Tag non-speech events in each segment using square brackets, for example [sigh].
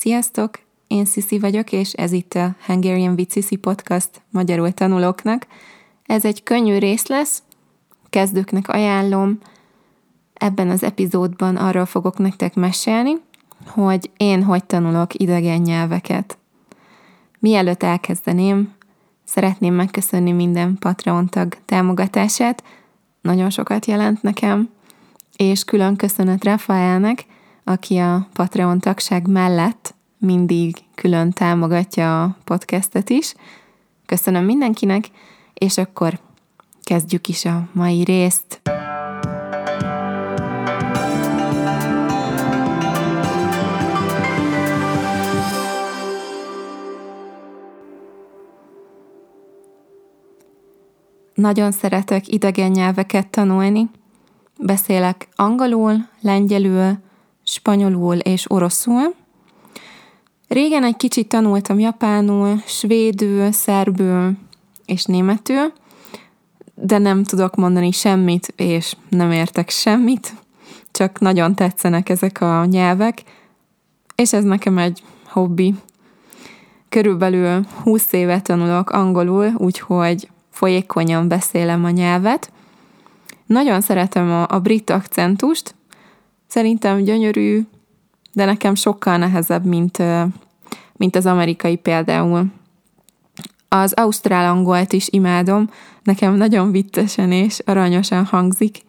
Sziasztok! Én Sisi vagyok, és ez itt a Hungarian with Sisi podcast magyarul tanulóknak. Ez egy könnyű rész lesz, kezdőknek ajánlom. Ebben az epizódban arról fogok nektek mesélni, hogy én hogy tanulok idegen nyelveket. Mielőtt elkezdeném, szeretném megköszönni minden Patreon tag támogatását, nagyon sokat jelent nekem, és külön köszönet Rafaelnek, aki a Patreon tagság mellett mindig külön támogatja a podcastet is. Köszönöm mindenkinek, és akkor kezdjük is a mai részt. Nagyon szeretek idegen nyelveket tanulni. Beszélek angolul, lengyelül, spanyolul és oroszul. Régen egy kicsit tanultam japánul, svédül, szerbül és németül, de nem tudok mondani semmit, és nem értek semmit, csak nagyon tetszenek ezek a nyelvek, és ez nekem egy hobbi. Körülbelül 20 éve tanulok angolul, úgyhogy folyékonyan beszélem a nyelvet. Nagyon szeretem a, a brit akcentust, szerintem gyönyörű, de nekem sokkal nehezebb, mint, mint az amerikai például. Az ausztrál angolt is imádom, nekem nagyon viccesen és aranyosan hangzik.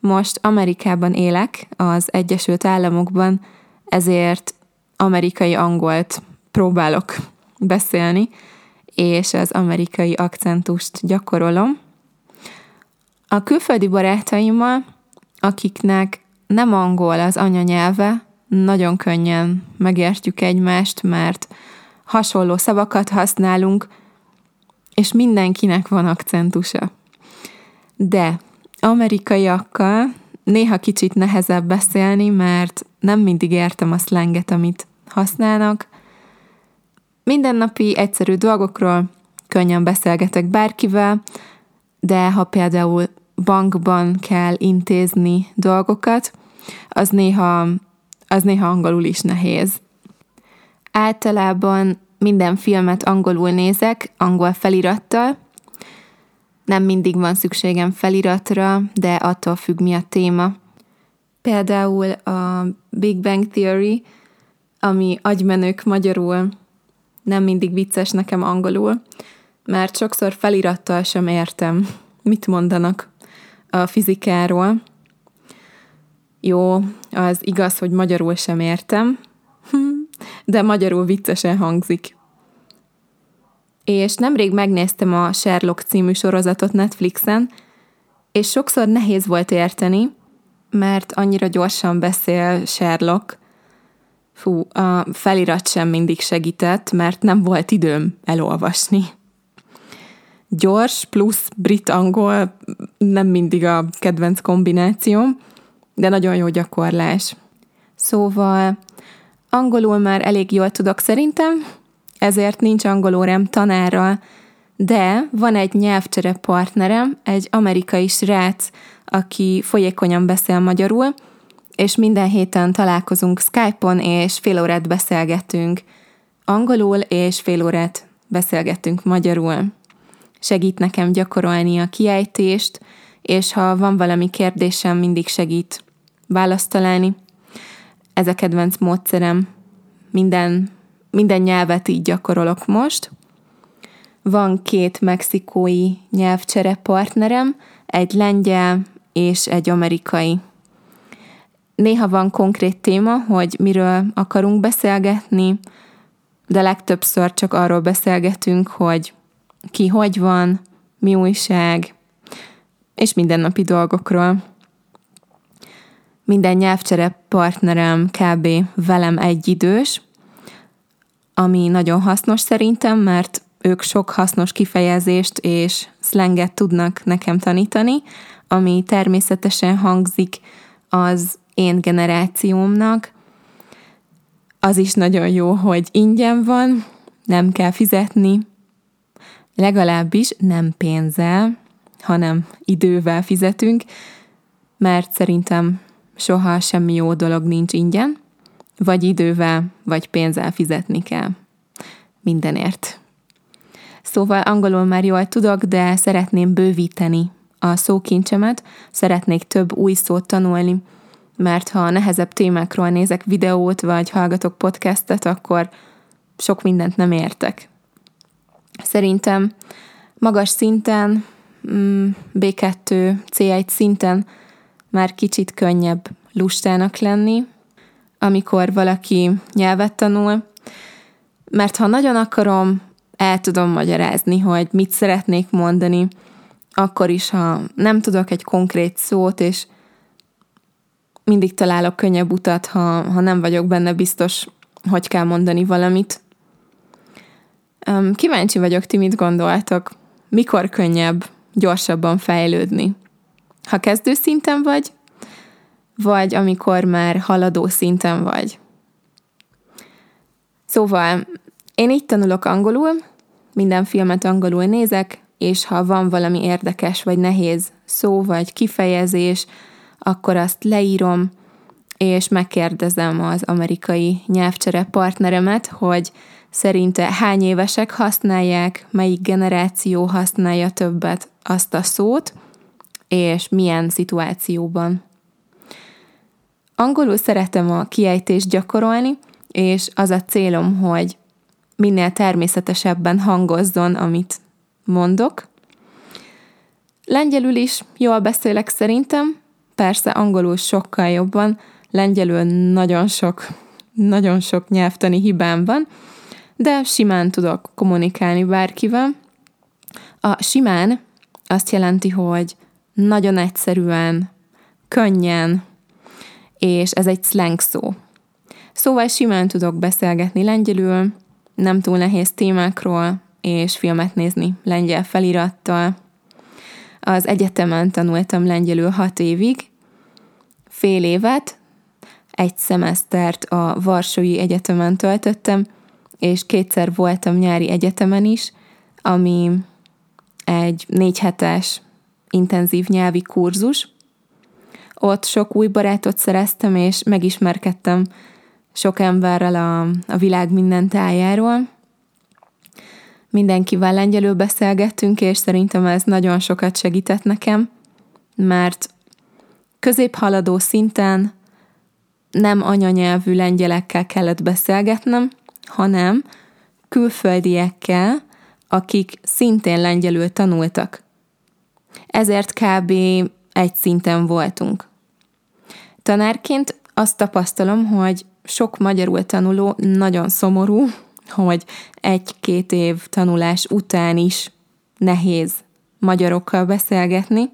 Most Amerikában élek, az Egyesült Államokban, ezért amerikai angolt próbálok beszélni, és az amerikai akcentust gyakorolom. A külföldi barátaimmal, akiknek nem angol az anyanyelve, nagyon könnyen megértjük egymást, mert hasonló szavakat használunk, és mindenkinek van akcentusa. De amerikaiakkal néha kicsit nehezebb beszélni, mert nem mindig értem a szlenget, amit használnak. Mindennapi egyszerű dolgokról könnyen beszélgetek bárkivel, de ha például bankban kell intézni dolgokat, az néha, az néha angolul is nehéz. Általában minden filmet angolul nézek, angol felirattal. Nem mindig van szükségem feliratra, de attól függ, mi a téma. Például a Big Bang Theory, ami agymenők magyarul, nem mindig vicces nekem angolul, mert sokszor felirattal sem értem, mit mondanak a fizikáról. Jó, az igaz, hogy magyarul sem értem, [laughs] de magyarul viccesen hangzik. És nemrég megnéztem a Sherlock című sorozatot Netflixen, és sokszor nehéz volt érteni, mert annyira gyorsan beszél Sherlock. Fú, a felirat sem mindig segített, mert nem volt időm elolvasni gyors plusz brit-angol nem mindig a kedvenc kombinációm, de nagyon jó gyakorlás. Szóval angolul már elég jól tudok szerintem, ezért nincs angolórem tanárral, de van egy nyelvcsere partnerem, egy amerikai srác, aki folyékonyan beszél magyarul, és minden héten találkozunk Skype-on, és fél órát beszélgetünk angolul, és fél órát beszélgettünk magyarul segít nekem gyakorolni a kiejtést, és ha van valami kérdésem, mindig segít választ találni. Ez a kedvenc módszerem. Minden, minden nyelvet így gyakorolok most. Van két mexikói nyelvcsere partnerem, egy lengyel és egy amerikai. Néha van konkrét téma, hogy miről akarunk beszélgetni, de legtöbbször csak arról beszélgetünk, hogy ki hogy van, mi újság, és mindennapi dolgokról. Minden nyelvcsere partnerem kb. velem egyidős, ami nagyon hasznos szerintem, mert ők sok hasznos kifejezést és szlenget tudnak nekem tanítani, ami természetesen hangzik az én generációmnak. Az is nagyon jó, hogy ingyen van, nem kell fizetni, legalábbis nem pénzzel, hanem idővel fizetünk, mert szerintem soha semmi jó dolog nincs ingyen, vagy idővel, vagy pénzzel fizetni kell. Mindenért. Szóval angolul már jól tudok, de szeretném bővíteni a szókincsemet, szeretnék több új szót tanulni, mert ha nehezebb témákról nézek videót, vagy hallgatok podcastet, akkor sok mindent nem értek. Szerintem magas szinten, mm, B2, C1 szinten már kicsit könnyebb lustának lenni, amikor valaki nyelvet tanul, mert ha nagyon akarom, el tudom magyarázni, hogy mit szeretnék mondani, akkor is, ha nem tudok egy konkrét szót, és mindig találok könnyebb utat, ha, ha nem vagyok benne biztos, hogy kell mondani valamit. Kíváncsi vagyok, ti mit gondoltok. Mikor könnyebb gyorsabban fejlődni? Ha kezdő szinten vagy, vagy amikor már haladó szinten vagy. Szóval én így tanulok angolul, minden filmet angolul nézek, és ha van valami érdekes vagy nehéz szó vagy kifejezés, akkor azt leírom, és megkérdezem az amerikai nyelvcsere partneremet, hogy szerinte hány évesek használják, melyik generáció használja többet azt a szót, és milyen szituációban. Angolul szeretem a kiejtést gyakorolni, és az a célom, hogy minél természetesebben hangozzon, amit mondok. Lengyelül is jól beszélek szerintem, persze angolul sokkal jobban, lengyelül nagyon sok, nagyon sok nyelvtani hibám van, de simán tudok kommunikálni bárkivel. A simán azt jelenti, hogy nagyon egyszerűen, könnyen, és ez egy slang szó. Szóval simán tudok beszélgetni lengyelül, nem túl nehéz témákról, és filmet nézni lengyel felirattal. Az egyetemen tanultam lengyelül hat évig, fél évet, egy szemesztert a Varsói Egyetemen töltöttem, és kétszer voltam nyári egyetemen is, ami egy négy hetes intenzív nyelvi kurzus. Ott sok új barátot szereztem, és megismerkedtem sok emberrel a, a világ minden tájáról. Mindenkivel lengyelül beszélgettünk, és szerintem ez nagyon sokat segített nekem, mert középhaladó szinten nem anyanyelvű lengyelekkel kellett beszélgetnem, hanem külföldiekkel, akik szintén lengyelül tanultak. Ezért kb. egy szinten voltunk. Tanárként azt tapasztalom, hogy sok magyarul tanuló nagyon szomorú, hogy egy-két év tanulás után is nehéz magyarokkal beszélgetni,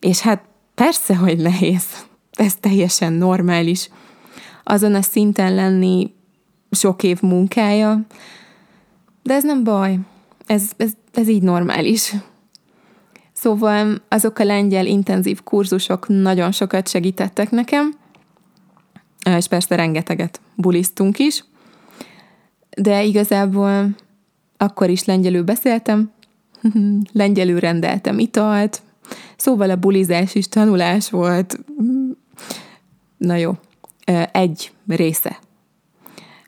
és hát persze, hogy nehéz. Ez teljesen normális. Azon a szinten lenni sok év munkája, de ez nem baj. Ez, ez, ez így normális. Szóval azok a lengyel intenzív kurzusok nagyon sokat segítettek nekem, és persze rengeteget bulisztunk is, de igazából akkor is lengyelül beszéltem, [laughs] lengyelül rendeltem italt, szóval a bulizás is tanulás volt. Na jó, egy része.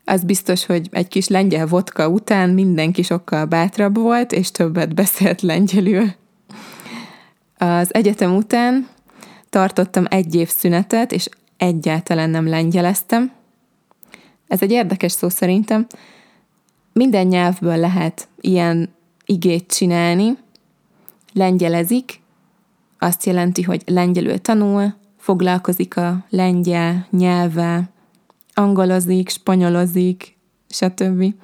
Az biztos, hogy egy kis lengyel vodka után mindenki sokkal bátrabb volt, és többet beszélt lengyelül. Az egyetem után tartottam egy év szünetet, és egyáltalán nem lengyeleztem. Ez egy érdekes szó szerintem. Minden nyelvből lehet ilyen igét csinálni. Lengyelezik, azt jelenti, hogy lengyelül tanul, foglalkozik a lengyel nyelvvel, angolozik, spanyolozik, stb.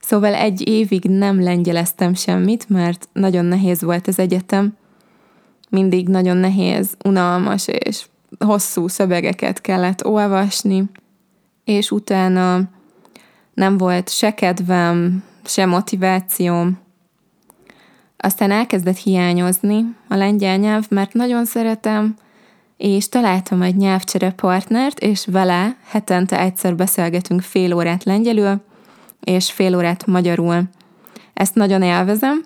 Szóval egy évig nem lengyeleztem semmit, mert nagyon nehéz volt az egyetem. Mindig nagyon nehéz, unalmas és hosszú szövegeket kellett olvasni, és utána nem volt se kedvem, se motivációm. Aztán elkezdett hiányozni a lengyel nyelv, mert nagyon szeretem, és találtam egy nyelvcsere partnert, és vele hetente egyszer beszélgetünk fél órát lengyelül, és fél órát magyarul. Ezt nagyon élvezem.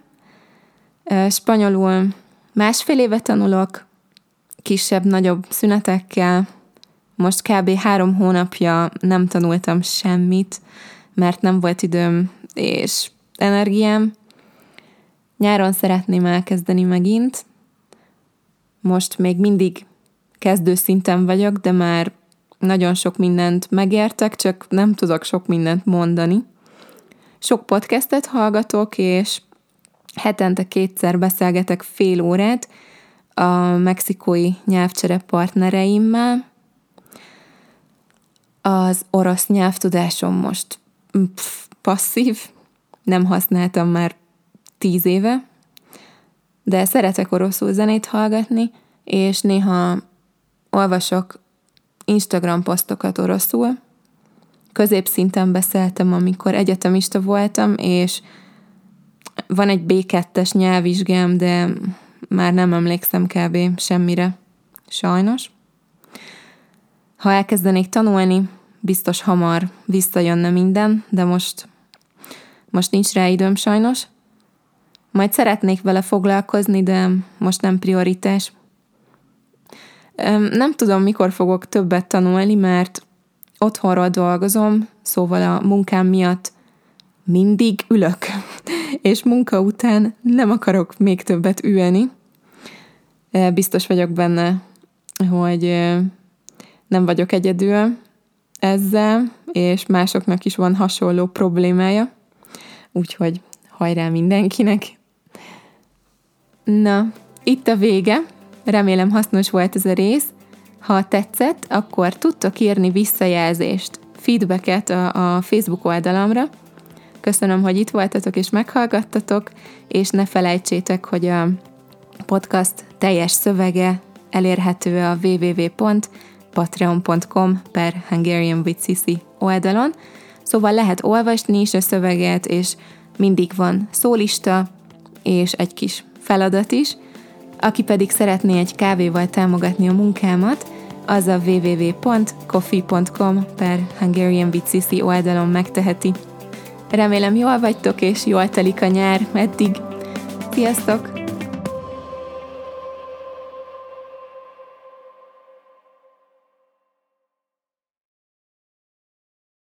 Spanyolul másfél éve tanulok, kisebb-nagyobb szünetekkel, Most kb. három hónapja nem tanultam semmit, mert nem volt időm és energiám. Nyáron szeretném elkezdeni megint. Most még mindig kezdő szinten vagyok, de már nagyon sok mindent megértek, csak nem tudok sok mindent mondani. Sok podcastet hallgatok, és hetente kétszer beszélgetek fél órát a mexikói nyelvcsere partnereimmel. Az orosz nyelvtudásom most pff, passzív, nem használtam már tíz éve, de szeretek oroszul zenét hallgatni, és néha olvasok Instagram posztokat oroszul. Középszinten beszéltem, amikor egyetemista voltam, és van egy B2-es nyelvvizsgám, de már nem emlékszem kb. semmire. Sajnos. Ha elkezdenék tanulni, biztos hamar visszajönne minden, de most, most nincs rá időm sajnos. Majd szeretnék vele foglalkozni, de most nem prioritás. Nem tudom, mikor fogok többet tanulni, mert otthonról dolgozom, szóval a munkám miatt mindig ülök, és munka után nem akarok még többet ülni. Biztos vagyok benne, hogy nem vagyok egyedül ezzel, és másoknak is van hasonló problémája. Úgyhogy hajrá mindenkinek! Na, itt a vége. Remélem hasznos volt ez a rész. Ha tetszett, akkor tudtok írni visszajelzést, feedbacket a, a Facebook oldalamra. Köszönöm, hogy itt voltatok és meghallgattatok, és ne felejtsétek, hogy a podcast teljes szövege elérhető a www.patreon.com per Hungarian with Sisi oldalon, szóval lehet olvasni is a szöveget, és mindig van szólista, és egy kis feladat is. Aki pedig szeretné egy kávéval támogatni a munkámat, az a www.coffee.com per Hungarian with Sisi oldalon megteheti. Remélem jól vagytok, és jól telik a nyár eddig. Sziasztok!